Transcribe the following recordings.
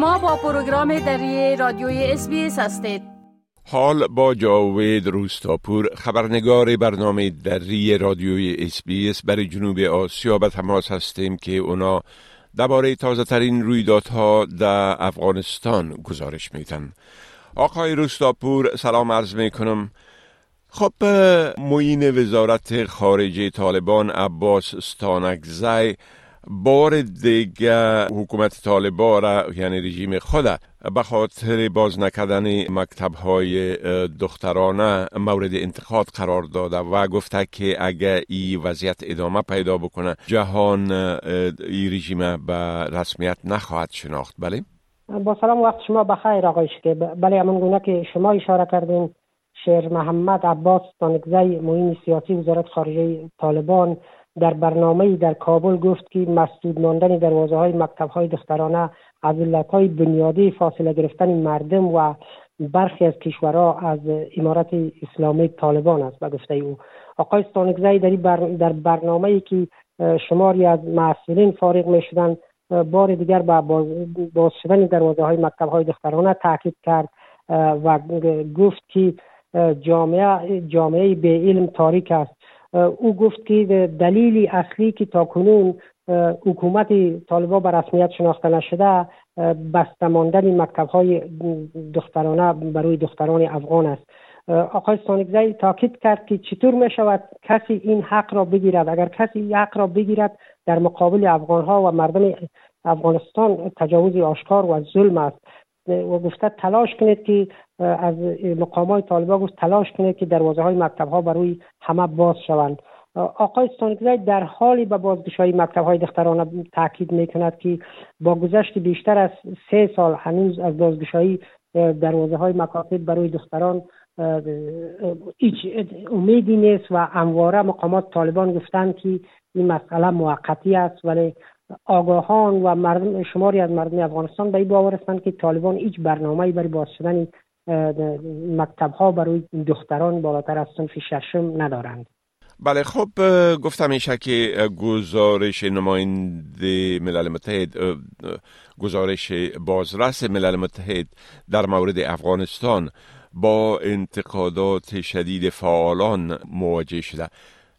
شما با پروگرام دری رادیوی SBS هستید. حال با جاوید روستاپور خبرنگار برنامه دری رادیوی SBS برای جنوب آسیا به تماس هستیم که اونا درباره تازه ترین رویدادها در افغانستان گزارش میتن آقای روستاپور سلام عرض می خب معین وزارت خارجه طالبان عباس ستانکزی بار دیگه حکومت طالبا یعنی رژیم خود به خاطر باز نکردن مکتب های دخترانه مورد انتقاد قرار داده و گفته که اگر این وضعیت ادامه پیدا بکنه جهان این رژیم به رسمیت نخواهد شناخت بله؟ با سلام وقت شما بخیر آقای که بله همون گونه که شما اشاره کردین شیر محمد عباس تانکزی معین سیاسی وزارت خارجه طالبان در برنامه در کابل گفت که مسدود ماندن دروازه های مکتب های دخترانه از های بنیادی فاصله گرفتن مردم و برخی از کشورها از امارت اسلامی طالبان است. به گفته او آقای ستانکزی در, در برنامه ای که شماری از معصولین فارغ می شدن بار دیگر با باز شدن دروازه های مکتب های دخترانه تاکید کرد و گفت که جامعه جامعه به علم تاریک است. او گفت که دلیل اصلی که تا کنون حکومت طالبا به رسمیت شناخته نشده بسته ماندن مکتب های دخترانه برای دختران افغان است. آقای سانکزی تاکید کرد که چطور می شود کسی این حق را بگیرد؟ اگر کسی این حق را بگیرد در مقابل افغان ها و مردم افغانستان تجاوز آشکار و ظلم است. و گفته تلاش کنید که از مقام های گفت تلاش کنید که دروازه های مکتب ها برای همه باز شوند. آقای ستانکزی در حالی به بازگشایی مکتب های دختران تاکید می کند که با گذشت بیشتر از سه سال هنوز از بازگشایی دروازه های مکاتب برای دختران هیچ امیدی نیست و امواره مقامات طالبان گفتند که این مسئله موقتی است. ولی آگاهان و مردم شماری از مردم افغانستان به این باور هستند که طالبان هیچ برنامه برای باز شدن مکتب ها برای دختران بالاتر از صنف ششم ندارند بله خب گفتم میشه که گزارش نماینده ملل متحد گزارش بازرس ملل متحد در مورد افغانستان با انتقادات شدید فعالان مواجه شده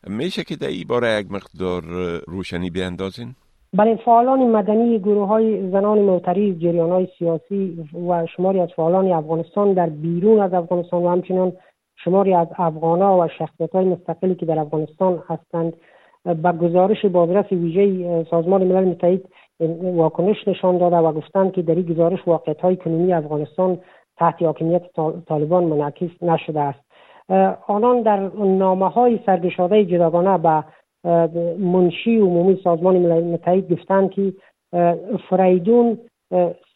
میشه که در این باره یک مقدار روشنی بیاندازین؟ بله فعالان مدنی گروه های زنان معترض جریان های سیاسی و شماری از فعالان افغانستان در بیرون از افغانستان و همچنان شماری از افغانها و شخصیت های مستقلی که در افغانستان هستند. به گزارش بازرس ویژه سازمان ملل متحد واکنش نشان داده و گفتند که در این گزارش واقعیت های کنونی افغانستان تحت حاکمیت طالبان منعکس نشده است. آنان در نامه های سرگشاده جداگانه به منشی عمومی سازمان ملل متحد گفتند که فریدون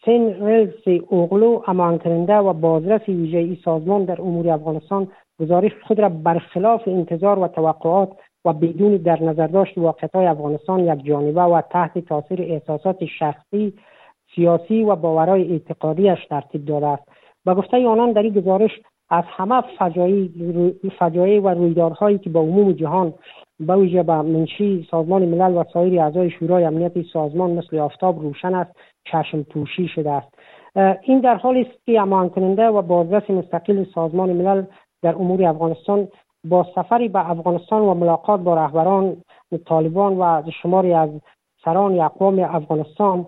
سن رلس اوغلو امان و بازرس ویژه ای سازمان در امور افغانستان گزارش خود را برخلاف انتظار و توقعات و بدون در نظر داشت واقعیت افغانستان یک جانبه و تحت تاثیر احساسات شخصی سیاسی و باورهای اعتقادیش ترتیب داده است. به گفته آنان در این گزارش از همه فجایع و رویدادهایی که با عموم جهان به ویژه به منشی سازمان ملل و سایر اعضای شورای امنیت سازمان مثل آفتاب روشن است چشم پوشی شده است. این در حالی است که امان کننده و بازرس مستقل سازمان ملل در امور افغانستان با سفری به افغانستان و ملاقات با رهبران طالبان و شماری از سران اقوام افغانستان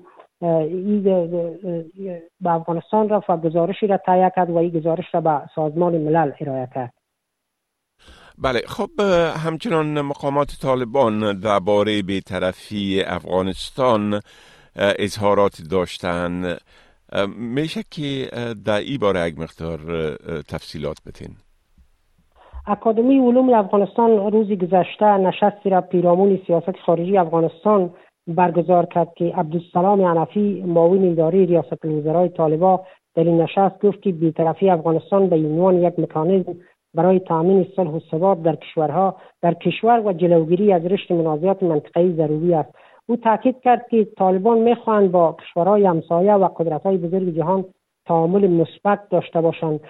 به افغانستان رفت و گزارشی را تهیه کرد و این گزارش را به سازمان ملل ارائه کرد. بله خب همچنان مقامات طالبان درباره بیطرفی افغانستان اظهارات داشتن. میشه که در ای باره یک مقدار تفصیلات بتین اکادمی علوم افغانستان روزی گذشته نشستی را پیرامون سیاست خارجی افغانستان برگزار کرد که عبدالسلام عنفی معاون اداره ریاست الوزرای طالبا در این نشست گفت که بیطرفی افغانستان به عنوان یک مکانیزم برای تامین صلح و ثبات در کشورها در کشور و جلوگیری از رشد منازعات منطقه‌ای ضروری است. او تاکید کرد که طالبان می‌خواهند با کشورهای همسایه و قدرت‌های بزرگ جهان تعامل مثبت داشته باشند.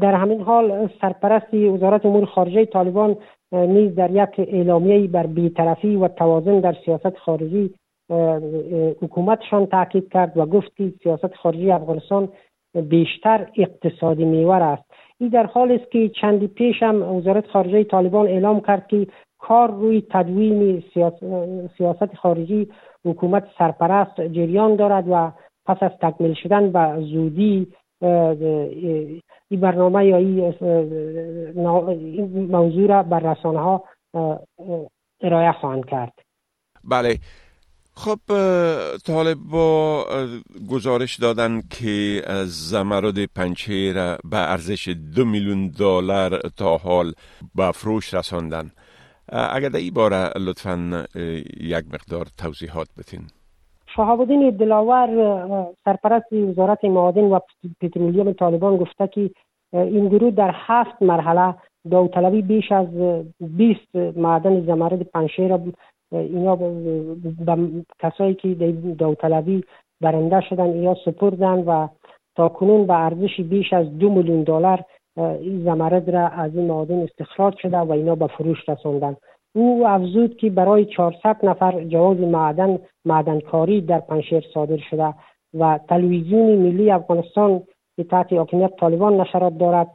در همین حال سرپرست وزارت امور خارجه طالبان نیز در یک اعلامیه بر بیطرفی و توازن در سیاست خارجی حکومتشان تاکید کرد و گفت که سیاست خارجی افغانستان بیشتر اقتصادی میور است. این در حال است که چندی پیش هم وزارت خارجه طالبان اعلام کرد که کار روی تدوین سیاست خارجی حکومت سرپرست جریان دارد و پس از تکمیل شدن و زودی این برنامه یا این موضوع را بر رسانه ها ارائه خواهند کرد. بله. خب طالب با گزارش دادن که زمرد پنچه را به ارزش دو میلیون دلار تا حال به فروش رساندن. اگر در این باره لطفا یک مقدار توضیحات بتین شهاب الدین دلاور سرپرست وزارت معادن و پترولیوم طالبان گفته که این گروه در هفت مرحله داوطلبی بیش از 20 معدن زمرد پنشیر اینا به کسایی که داوطلبی برنده شدن یا سپردن و تا کنون به ارزش بیش از دو میلیون دلار این زمرد را از این معادن استخراج شده و اینا به فروش رساندن. او افزود که برای 400 نفر جواز معدن معدنکاری در پنشیر صادر شده و تلویزیون ملی افغانستان که تحت حاکمیت طالبان نشرات دارد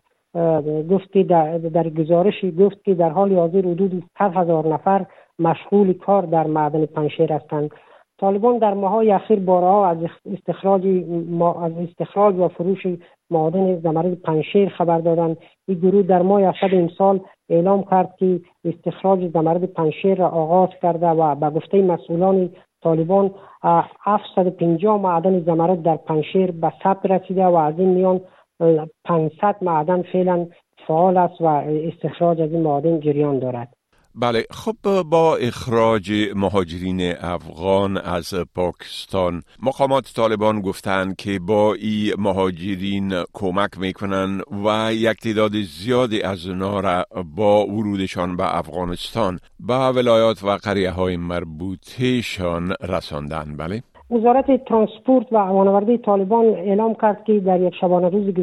گفتی در, در گزارشی گفت که در حال حاضر حدود 100 هزار نفر مشغول کار در معدن پنشیر هستند طالبان در ماهای اخیر بارها از استخراج از استخراج و فروش معادن زمرد پنشیر خبر دادند. این گروه در ماه اسد امسال اعلام کرد که استخراج زمرد پنشیر را آغاز کرده و به گفته مسئولان طالبان 750 معدن زمرد در پنشیر به ثبت رسیده و از این میان 500 معدن فعلا فعال است و استخراج از این معادن جریان دارد. بله خب با اخراج مهاجرین افغان از پاکستان مقامات طالبان گفتند که با این مهاجرین کمک می‌کنن و یک تعداد زیادی از اونا را با ورودشان به افغانستان به ولایات و قریه های مربوطهشان رساندن بله. وزارت ترانسپورت و هوانوردی طالبان اعلام کرد که در یک شبانه روز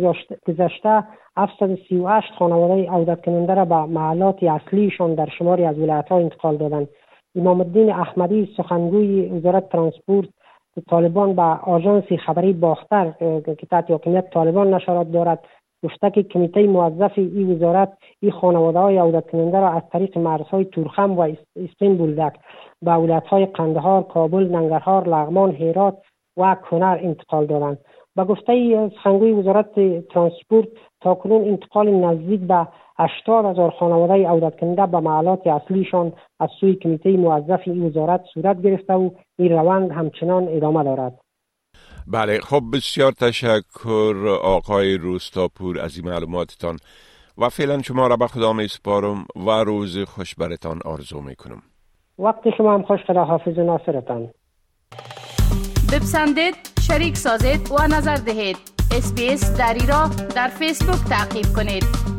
گذشته 738 خانواده عودت کننده را به محلات اصلیشان در شماری از ولایت ها انتقال دادند. امام الدین احمدی سخنگوی وزارت ترانسپورت طالبان به آژانس خبری باختر که تحت حاکمیت طالبان نشرات دارد. گفته که کمیته موظف این وزارت این خانواده های عودت کننده را از طریق مرزهای تورخم و اسپین بولدک به ولایت های قندهار کابل ننگرهار لغمان هرات و کنر انتقال دادند. به گفته سخنگوی وزارت ترانسپورت تا کنون انتقال نزدیک به 80 هزار خانواده عودت کننده به معلات اصلیشان از سوی کمیته موظف این وزارت صورت گرفته و این روند همچنان ادامه دارد. بله خب بسیار تشکر آقای روستاپور از این معلوماتتان و فعلا شما را به خدا می سپارم و روز خوش برتان آرزو می کنم وقت شما هم خوش خدا حافظ ناصرتان. بپسندید شریک سازید و نظر دهید. اسپیس دری را در فیسبوک تعقیب کنید.